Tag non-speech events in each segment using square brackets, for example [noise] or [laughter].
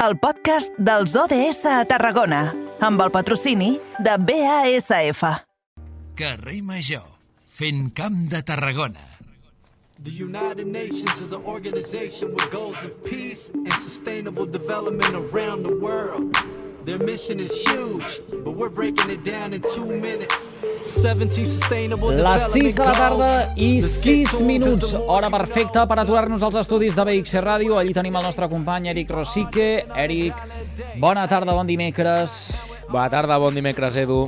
el podcast dels ODS a Tarragona, amb el patrocini de BASF. Carrer Major, fent camp de Tarragona. The United Nations is an organization with goals of peace and sustainable development around the world. Their mission is huge, but we're breaking it down in two minutes. 17 sustainable Les 6 de la tarda i The skate 6 tool minuts, hora perfecta per aturar-nos als estudis de BXC Ràdio. Allí tenim el nostre company Eric Rosique. Eric, bona tarda, bon dimecres. Bona tarda, bon dimecres, Edu.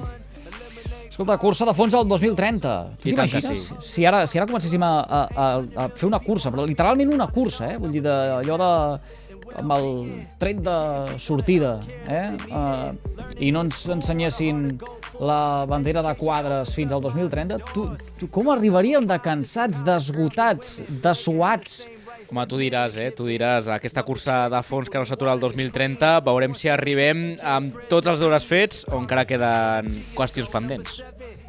Escolta, cursa de fons al 2030. Tu t'imagines? sí. Si ara, si ara comencéssim a, a, a, a fer una cursa, però literalment una cursa, eh? Vull dir, de, allò de amb el tret de sortida, eh? Uh, I no ens ensenyessin la bandera de quadres fins al 2030, tu, tu, com arribaríem de cansats, d'esgotats, dessuats, Com tu diràs, eh? Tu diràs, aquesta cursa de fons que no s'atura el 2030, veurem si arribem amb tots els deures fets o encara queden qüestions pendents.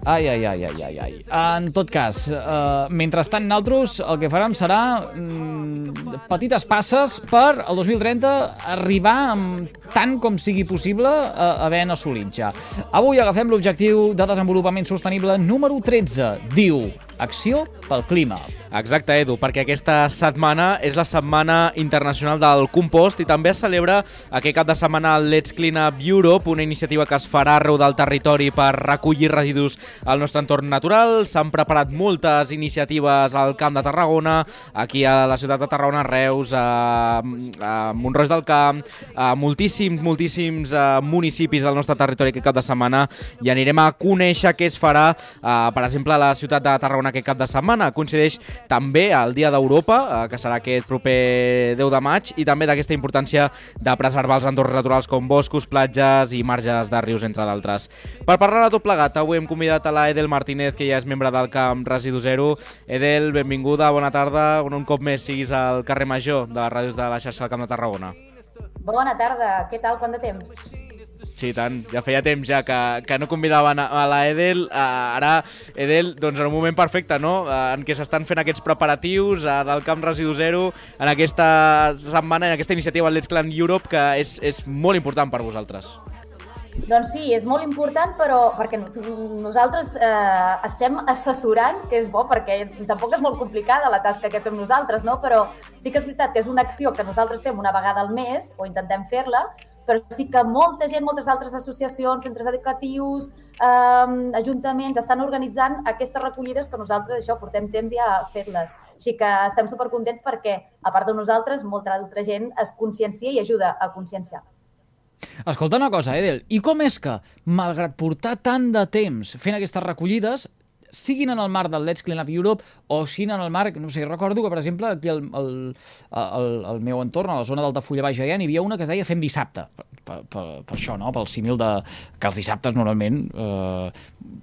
Ai, ai, ai, ai, ai, ai. En tot cas, uh, mentrestant nosaltres el que farem serà mm, petites passes per el 2030 arribar amb tant com sigui possible uh, havent assolit ja. Avui agafem l'objectiu de desenvolupament sostenible número 13. Diu, acció pel clima. Exacte, Edu, perquè aquesta setmana és la Setmana Internacional del Compost i també es celebra aquest cap de setmana el Let's Clean Up Europe, una iniciativa que es farà arreu del territori per recollir residus al nostre entorn natural. S'han preparat moltes iniciatives al Camp de Tarragona, aquí a la ciutat de Tarragona, a Reus, a, a Montroig del Camp, a moltíssims, moltíssims uh, municipis del nostre territori aquest cap de setmana i anirem a conèixer què es farà, uh, per exemple, a la ciutat de Tarragona aquest cap de setmana. Coincideix també al Dia d'Europa, eh, que serà aquest proper 10 de maig, i també d'aquesta importància de preservar els entorns naturals com boscos, platges i marges de rius, entre d'altres. Per parlar de tot plegat, avui hem convidat a la Edel Martínez, que ja és membre del Camp Residu Zero. Edel, benvinguda, bona tarda. Un cop més siguis al carrer Major de les ràdios de la xarxa del Camp de Tarragona. Bona tarda, què tal, quant de temps? Sí, tant. Ja feia temps ja que, que no convidaven a, a la Edel. Uh, ara, Edel, doncs en un moment perfecte, no?, uh, en què s'estan fent aquests preparatius uh, del Camp Residu Zero en aquesta setmana, en aquesta iniciativa Let's Clan Europe, que és, és molt important per vosaltres. Doncs sí, és molt important, però perquè nosaltres eh, estem assessorant, que és bo, perquè tampoc és molt complicada la tasca que fem nosaltres, no? però sí que és veritat que és una acció que nosaltres fem una vegada al mes, o intentem fer-la, però sí que molta gent, moltes altres associacions, centres educatius, eh, ajuntaments, estan organitzant aquestes recollides que nosaltres això portem temps ja a fer-les. Així que estem supercontents perquè, a part de nosaltres, molta altra gent es consciencia i ajuda a conscienciar. Escolta una cosa, Edel, i com és que, malgrat portar tant de temps fent aquestes recollides, siguin en el marc del Let's Clean Up Europe o siguin en el marc, no sé, recordo que, per exemple, aquí al, al, al, al meu entorn, a la zona d'Altafulla Baix Gaià, hi havia una que es deia Fem dissabte, per, per, per, això, no?, pel símil de que els dissabtes normalment, eh,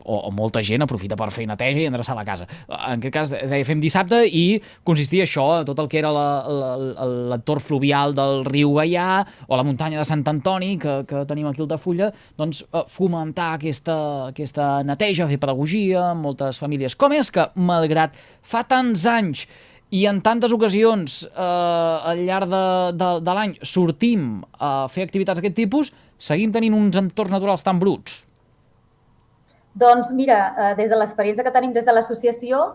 o, o molta gent aprofita per fer neteja i endreçar la casa. En aquest cas, deia Fem dissabte i consistia això, tot el que era l'entorn fluvial del riu Gaià o la muntanya de Sant Antoni, que, que tenim aquí a Altafulla, doncs eh, fomentar aquesta, aquesta neteja, fer pedagogia, moltes famílies. Com és que, malgrat fa tants anys i en tantes ocasions eh, al llarg de, de, de l'any sortim a fer activitats d'aquest tipus, seguim tenint uns entorns naturals tan bruts? Doncs mira, eh, des de l'experiència que tenim des de l'associació,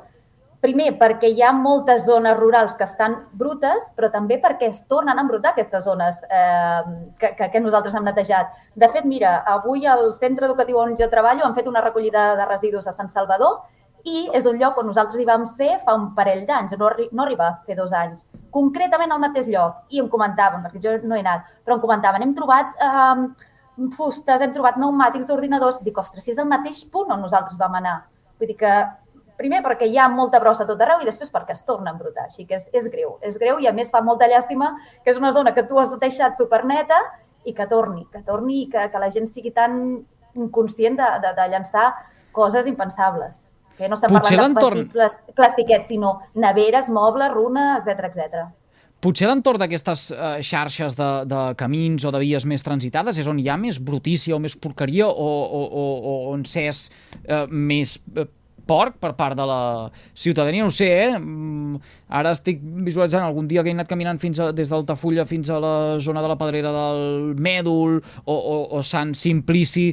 primer perquè hi ha moltes zones rurals que estan brutes, però també perquè es tornen a embrutar aquestes zones eh, que, que, nosaltres hem netejat. De fet, mira, avui al centre educatiu on jo treballo han fet una recollida de residus a Sant Salvador i és un lloc on nosaltres hi vam ser fa un parell d'anys, no, no arriba a fer dos anys, concretament al mateix lloc. I em comentaven, perquè jo no he anat, però em comentaven, hem trobat eh, fustes, hem trobat pneumàtics, ordinadors... Dic, ostres, si és el mateix punt on nosaltres vam anar. Vull dir que, primer perquè hi ha molta brossa a tot arreu i després perquè es torna a embrutar. Així que és, és greu, és greu i a més fa molta llàstima que és una zona que tu has deixat superneta i que torni, que torni i que, que la gent sigui tan inconscient de, de, de llançar coses impensables. Que no estem Potser parlant de petits plas- plastiquets, sinó neveres, mobles, runa, etc etc. Potser l'entorn d'aquestes eh, xarxes de, de camins o de vies més transitades és on hi ha més brutícia o més porqueria o, o, o, o on s'és eh, més eh, porc per part de la ciutadania, no sé, eh? Mm, Ara estic visualitzant algun dia que he anat caminant fins a, des d'Altafulla fins a la zona de la Pedrera del Mèdol o, o, o Sant Simplici,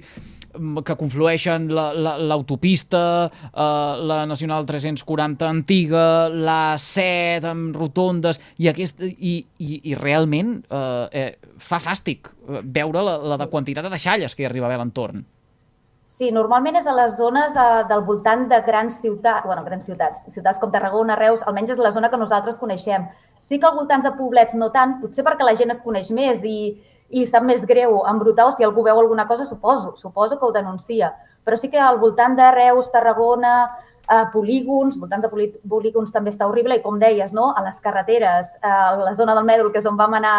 mm, que conflueixen l'autopista, la, la, eh, la Nacional 340 antiga, la 7 amb rotondes, i, aquest, i, i, i realment eh, eh, fa fàstic eh, veure la, la de quantitat de deixalles que hi arriba a l'entorn. Sí, normalment és a les zones eh, del voltant de grans ciutats, bueno, grans ciutats, ciutats com Tarragona, Reus, almenys és la zona que nosaltres coneixem. Sí que al voltant de poblets no tant, potser perquè la gent es coneix més i, i li sap més greu embrutar o si algú veu alguna cosa, suposo, suposo que ho denuncia. Però sí que al voltant de Reus, Tarragona, eh, polígons, voltants de polígons també està horrible i com deies, no? a les carreteres, eh, a la zona del Mèdol, que és on vam anar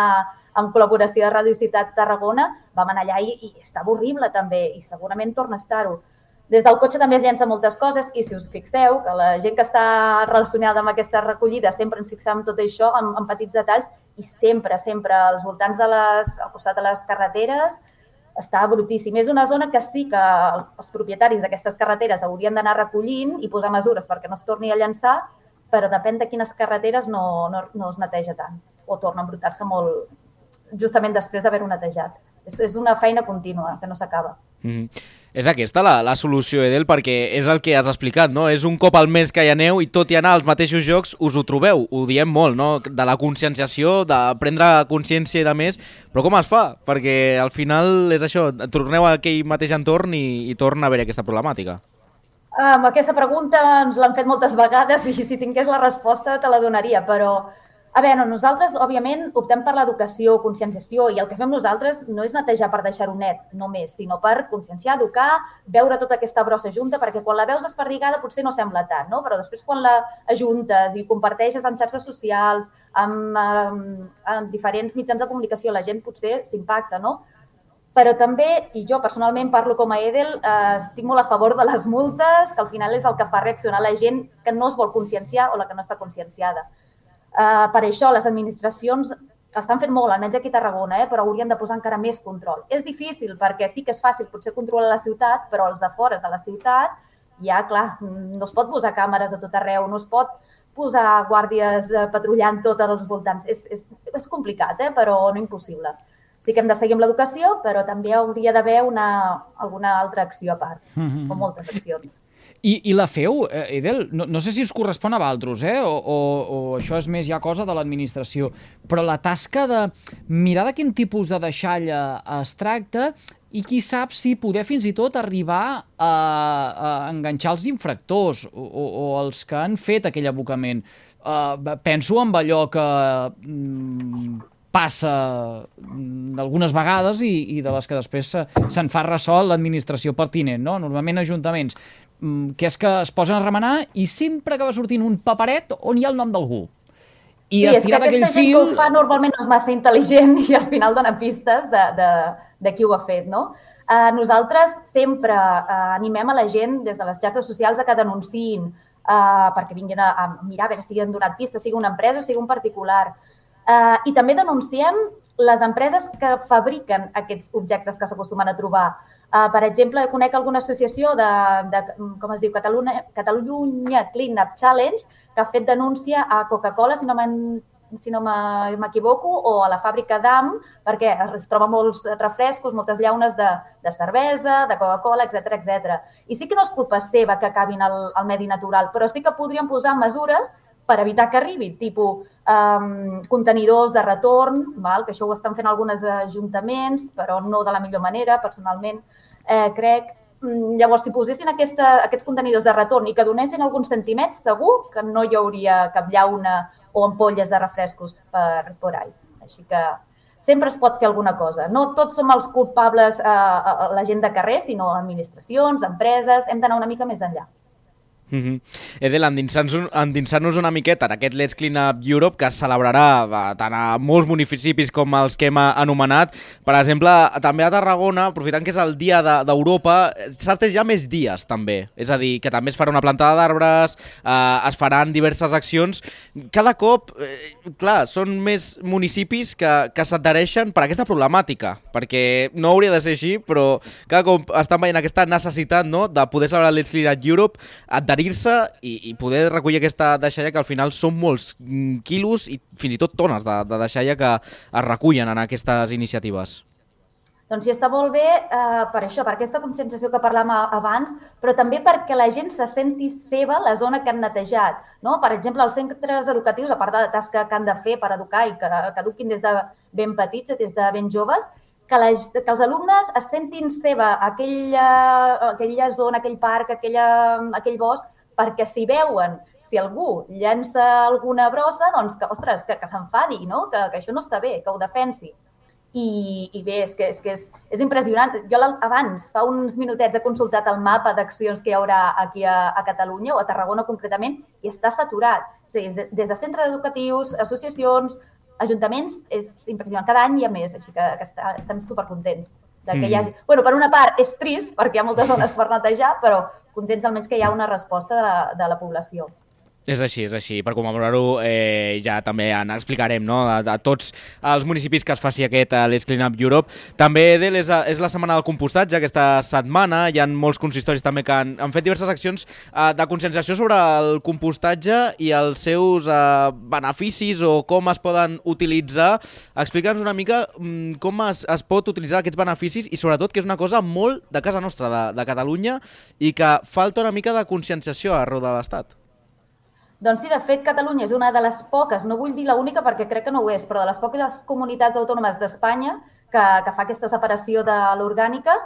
en col·laboració de Radio Ciutat Tarragona, vam anar allà i, i estava horrible també i segurament torna a estar-ho. Des del cotxe també es llença moltes coses i si us fixeu que la gent que està relacionada amb aquesta recollida sempre ens fixem tot això en, en petits detalls i sempre, sempre als voltants de les, al costat de les carreteres està brutíssim. És una zona que sí que els propietaris d'aquestes carreteres haurien d'anar recollint i posar mesures perquè no es torni a llançar, però depèn de quines carreteres no, no, no es neteja tant o torna a embrutar-se molt, justament després d'haver-ho netejat. És, és una feina contínua, que no s'acaba. Mm -hmm. És aquesta la, la solució, Edel, perquè és el que has explicat, no? És un cop al mes que hi aneu i tot i anar als mateixos jocs us ho trobeu, ho diem molt, no? De la conscienciació, de prendre consciència i de més, però com es fa? Perquè al final és això, torneu a aquell mateix entorn i, i torna a haver aquesta problemàtica. Um, aquesta pregunta ens l'han fet moltes vegades i si tingués la resposta te la donaria, però a veure, nosaltres, òbviament, optem per l'educació, conscienciació, i el que fem nosaltres no és netejar per deixar-ho net només, sinó per conscienciar, educar, veure tota aquesta brossa junta, perquè quan la veus desperdigada potser no sembla tant, no? però després quan la ajuntes i comparteixes en xarxes socials, amb, amb, amb diferents mitjans de comunicació, la gent potser s'impacta, no? Però també, i jo personalment parlo com a Edel, eh, estic molt a favor de les multes, que al final és el que fa reaccionar la gent que no es vol conscienciar o la que no està conscienciada. Uh, per això les administracions estan fent molt, almenys aquí a Tarragona, eh? però haurien de posar encara més control. És difícil perquè sí que és fàcil potser controlar la ciutat, però els de fora de la ciutat ja, clar, no es pot posar càmeres a tot arreu, no es pot posar guàrdies eh, patrullant tot als voltants. És, és, és complicat, eh? però no impossible. Sí que hem de seguir amb l'educació, però també hauria d'haver una, alguna altra acció a part, mm -hmm. o moltes accions. I, I la feu, eh, Edel, no, no sé si us correspon a altres, eh? o, o, o això és més ja cosa de l'administració, però la tasca de mirar de quin tipus de deixalla es tracta i qui sap si poder fins i tot arribar a, a enganxar els infractors o, o, o els que han fet aquell abocament. Uh, penso en allò que mm, passa mm, algunes vegades i, i de les que després se'n fa ressò l'administració pertinent, no? Normalment ajuntaments que és que es posen a remenar i sempre acaba sortint un paperet on hi ha el nom d'algú. I sí, és que aquesta gent fil... que ho fa normalment no és massa intel·ligent [laughs] i al final dona pistes de, de, de qui ho ha fet, no? Uh, nosaltres sempre uh, animem a la gent des de les xarxes socials a que denunciïn uh, perquè vinguin a, a mirar a veure si han donat pistes, sigui una empresa o sigui un particular. Uh, I també denunciem les empreses que fabriquen aquests objectes que s'acostumen a trobar. Uh, per exemple, conec alguna associació de, de com es diu, Catalunya, Catalunya Clean Up Challenge, que ha fet denúncia a Coca-Cola, si no si no m'equivoco, o a la fàbrica d'AM, perquè es troben molts refrescos, moltes llaunes de, de cervesa, de Coca-Cola, etc etc. I sí que no és culpa seva que acabin al, al medi natural, però sí que podrien posar mesures per evitar que arribi, tipus um, contenidors de retorn, val? que això ho estan fent alguns ajuntaments, però no de la millor manera, personalment, eh, crec. Mm, llavors, si posessin aquesta, aquests contenidors de retorn i que donessin alguns centimets, segur que no hi hauria cap llauna o ampolles de refrescos per, per ahí. Així que sempre es pot fer alguna cosa. No tots som els culpables a la gent de carrer, sinó administracions, empreses, hem d'anar una mica més enllà. Mm -hmm. Edel, endinsant-nos endinsant una miqueta en aquest Let's Clean Up Europe que es celebrarà tant a molts municipis com els que hem anomenat. Per exemple, també a Tarragona, aprofitant que és el dia d'Europa, de, s'ha ja més dies també. És a dir, que també es farà una plantada d'arbres, eh, es faran diverses accions. Cada cop, eh, clar, són més municipis que, que s'adhereixen per aquesta problemàtica, perquè no hauria de ser així, però cada cop estan veient aquesta necessitat no, de poder celebrar Let's Clean Up Europe, adherir obrir-se i, i poder recollir aquesta deixalla que al final són molts mm, quilos i fins i tot tones de, de deixalla que es recullen en aquestes iniciatives. Doncs sí, està molt bé eh, per això, per aquesta conscienciació que parlàvem abans, però també perquè la gent se senti seva la zona que han netejat. No? Per exemple, els centres educatius, a part de la tasca que han de fer per educar i que, que eduquin des de ben petits, des de ben joves, que, la, que els alumnes es sentin seva aquella, aquella zona, aquell parc, aquella, aquell bosc, perquè s'hi veuen si algú llença alguna brossa, doncs que, ostres, que, que s'enfadi, no? que, que això no està bé, que ho defensi. I, i bé, és que, és, que és, és impressionant. Jo abans, fa uns minutets, he consultat el mapa d'accions que hi haurà aquí a, a Catalunya, o a Tarragona concretament, i està saturat. O sigui, des de centres educatius, associacions, ajuntaments, és impressionant. Cada any hi ha més, així que, que està, estem supercontents de que hi hagi... Mm. bueno, per una part, és trist, perquè hi ha moltes zones per netejar, però contents almenys que hi ha una resposta de la, de la població. És així, és així. Per commemorar-ho eh, ja també en explicarem no? a, a tots els municipis que es faci aquest uh, Let's Clean Up Europe. També, Edel, és, és la setmana del compostatge, aquesta setmana. Hi ha molts consistoris també que han, han fet diverses accions uh, de conscienciació sobre el compostatge i els seus uh, beneficis o com es poden utilitzar. Explica'ns una mica um, com es, es pot utilitzar aquests beneficis i sobretot que és una cosa molt de casa nostra, de, de Catalunya, i que falta una mica de conscienciació arreu de l'Estat. Doncs sí, de fet, Catalunya és una de les poques, no vull dir la única perquè crec que no ho és, però de les poques comunitats autònomes d'Espanya que, que fa aquesta separació de l'orgànica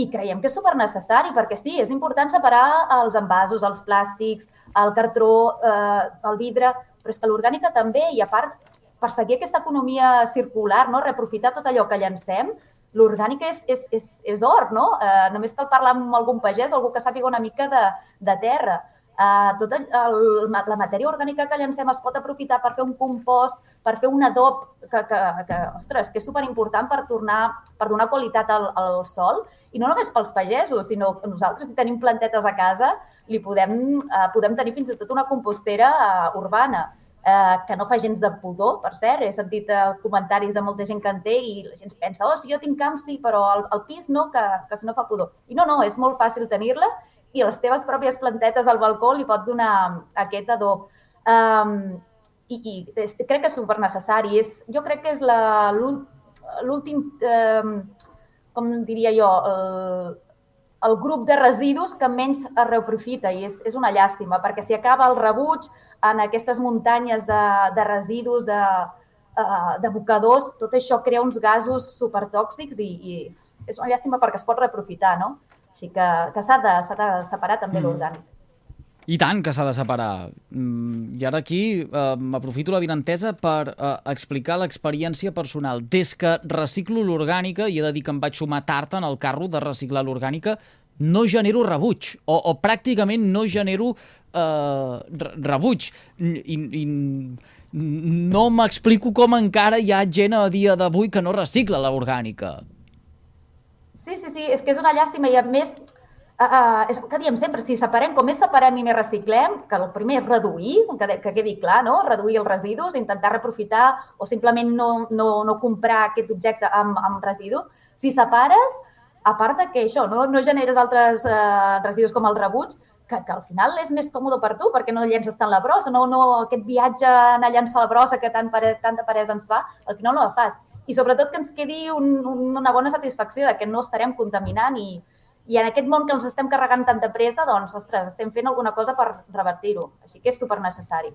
i creiem que és supernecessari perquè sí, és important separar els envasos, els plàstics, el cartró, eh, el vidre, però és que l'orgànica també i a part per seguir aquesta economia circular, no? reaprofitar tot allò que llancem, l'orgànica és, és, és, és or, no? Eh, només cal parlar amb algun pagès, algú que sàpiga una mica de, de terra. Uh, tota el, la matèria orgànica que llancem es pot aprofitar per fer un compost, per fer un adob que, que, que ostres, que és superimportant per, tornar, per donar qualitat al, al sol. I no només pels pagesos, sinó que nosaltres, si tenim plantetes a casa, li podem, uh, podem tenir fins i tot una compostera uh, urbana eh, que no fa gens de pudor, per cert. He sentit eh, comentaris de molta gent que en té i la gent pensa, oh, si jo tinc camp, sí, però al, al pis no, que, que si no fa pudor. I no, no, és molt fàcil tenir-la i les teves pròpies plantetes al balcó li pots donar aquest adob. Um, i, i és, crec que és super necessari. És, jo crec que és l'últim, um, com diria jo, el, el grup de residus que menys es reaprofita i és, és una llàstima, perquè si acaba el rebuig en aquestes muntanyes de, de residus, de, uh, de bocadors, tot això crea uns gasos supertòxics i, i és una llàstima perquè es pot reaprofitar, no? Així que, que s'ha de, de separar també mm. l'orgànic. I tant que s'ha de separar. Mm, I ara aquí eh, m'aprofito la vinentesa per eh, explicar l'experiència personal. Des que reciclo l'orgànica, i he de dir que em vaig sumar tard en el carro de reciclar l'orgànica, no genero rebuig, o, o pràcticament no genero eh, rebuig. I, i no m'explico com encara hi ha gent a dia d'avui que no recicla l'orgànica. Sí, sí, sí, és que és una llàstima i a més, uh, és el que diem sempre, si separem, com més separem i més reciclem, que el primer és reduir, que, que quedi clar, no? reduir els residus, intentar reprofitar o simplement no, no, no comprar aquest objecte amb, amb residu. Si separes, a part de que això, no, no generes altres uh, residus com el rebuig, que, que al final és més còmode per tu perquè no llences tant la brossa, no, no aquest viatge a anar a llançar la brossa que tant tanta peresa ens fa, al final no la fas i sobretot que ens quedi un, un, una bona satisfacció de que no estarem contaminant i, i en aquest món que ens estem carregant tanta pressa, doncs, ostres, estem fent alguna cosa per revertir-ho. Així que és super necessari.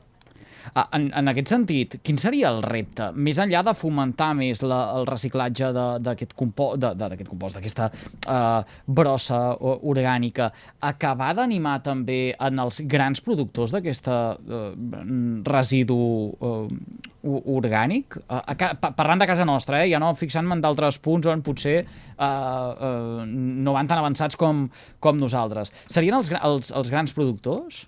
Ah, en, en aquest sentit, quin seria el repte? Més enllà de fomentar més la, el reciclatge d'aquest compost, d'aquesta uh, brossa orgànica, acabar d'animar també en els grans productors d'aquesta uh, residu uh, orgànic? Uh, a, parlant de casa nostra, eh? ja no fixant-me en d'altres punts on potser uh, uh, no van tan avançats com, com nosaltres. Serien els, els, els grans productors?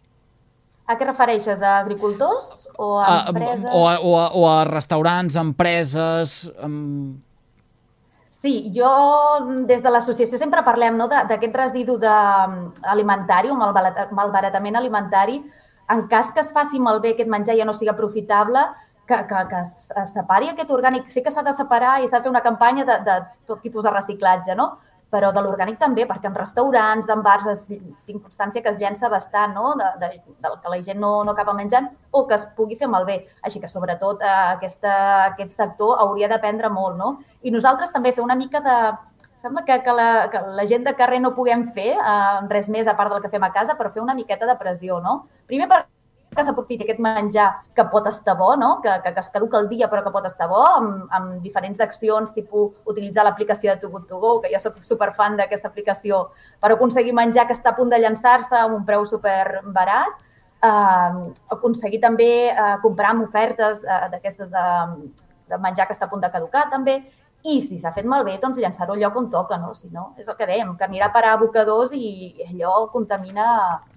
A què refereixes? A agricultors o a empreses? o, a, o, a, o a restaurants, empreses... Um... Sí, jo des de l'associació sempre parlem no, d'aquest residu de, alimentari o malbaratament alimentari. En cas que es faci malbé aquest menjar i ja no sigui aprofitable, que, que, que es, es separi aquest orgànic. Sí que s'ha de separar i s'ha de fer una campanya de, de tot tipus de reciclatge, no? Però de l'orgànic també, perquè en restaurants, en bars, es, tinc constància que es llença bastant no? de, de, del que la gent no, no acaba menjant o que es pugui fer malbé. Així que, sobretot, eh, aquesta, aquest sector hauria d'aprendre molt. No? I nosaltres també fer una mica de... Sembla que, que, la, que la gent de carrer no puguem fer eh, res més a part del que fem a casa, però fer una miqueta de pressió, no? Primer per que s'aprofiti aquest menjar que pot estar bo, no? que, que, que es caduca el dia però que pot estar bo, amb, amb diferents accions, tipus utilitzar l'aplicació de Too Good To Go, que jo sóc superfan d'aquesta aplicació, per aconseguir menjar que està a punt de llançar-se amb un preu super barat, eh, aconseguir també eh, comprar amb ofertes eh, d'aquestes de, de menjar que està a punt de caducar també, i si s'ha fet malbé, doncs llançar-ho al lloc on toca, no? Si no, és el que dèiem, que anirà a parar abocadors i allò contamina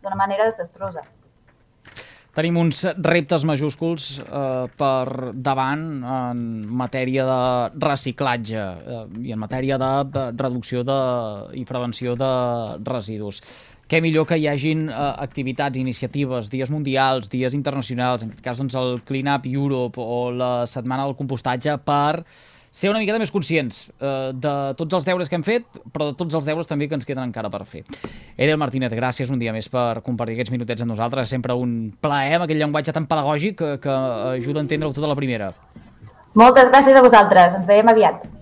d'una manera desastrosa. Tenim uns reptes majúsculs eh, per davant en matèria de reciclatge eh, i en matèria de reducció de, i prevenció de residus. Què millor que hi hagin eh, activitats, iniciatives, dies mundials, dies internacionals, en aquest cas doncs, el Clean Up Europe o la Setmana del Compostatge per ser una miqueta més conscients eh, de tots els deures que hem fet, però de tots els deures també que ens queden encara per fer. Edel Martínez, gràcies un dia més per compartir aquests minutets amb nosaltres. Sempre un plaer amb aquell llenguatge tan pedagògic que, que ajuda a entendre-ho tota la primera. Moltes gràcies a vosaltres. Ens veiem aviat.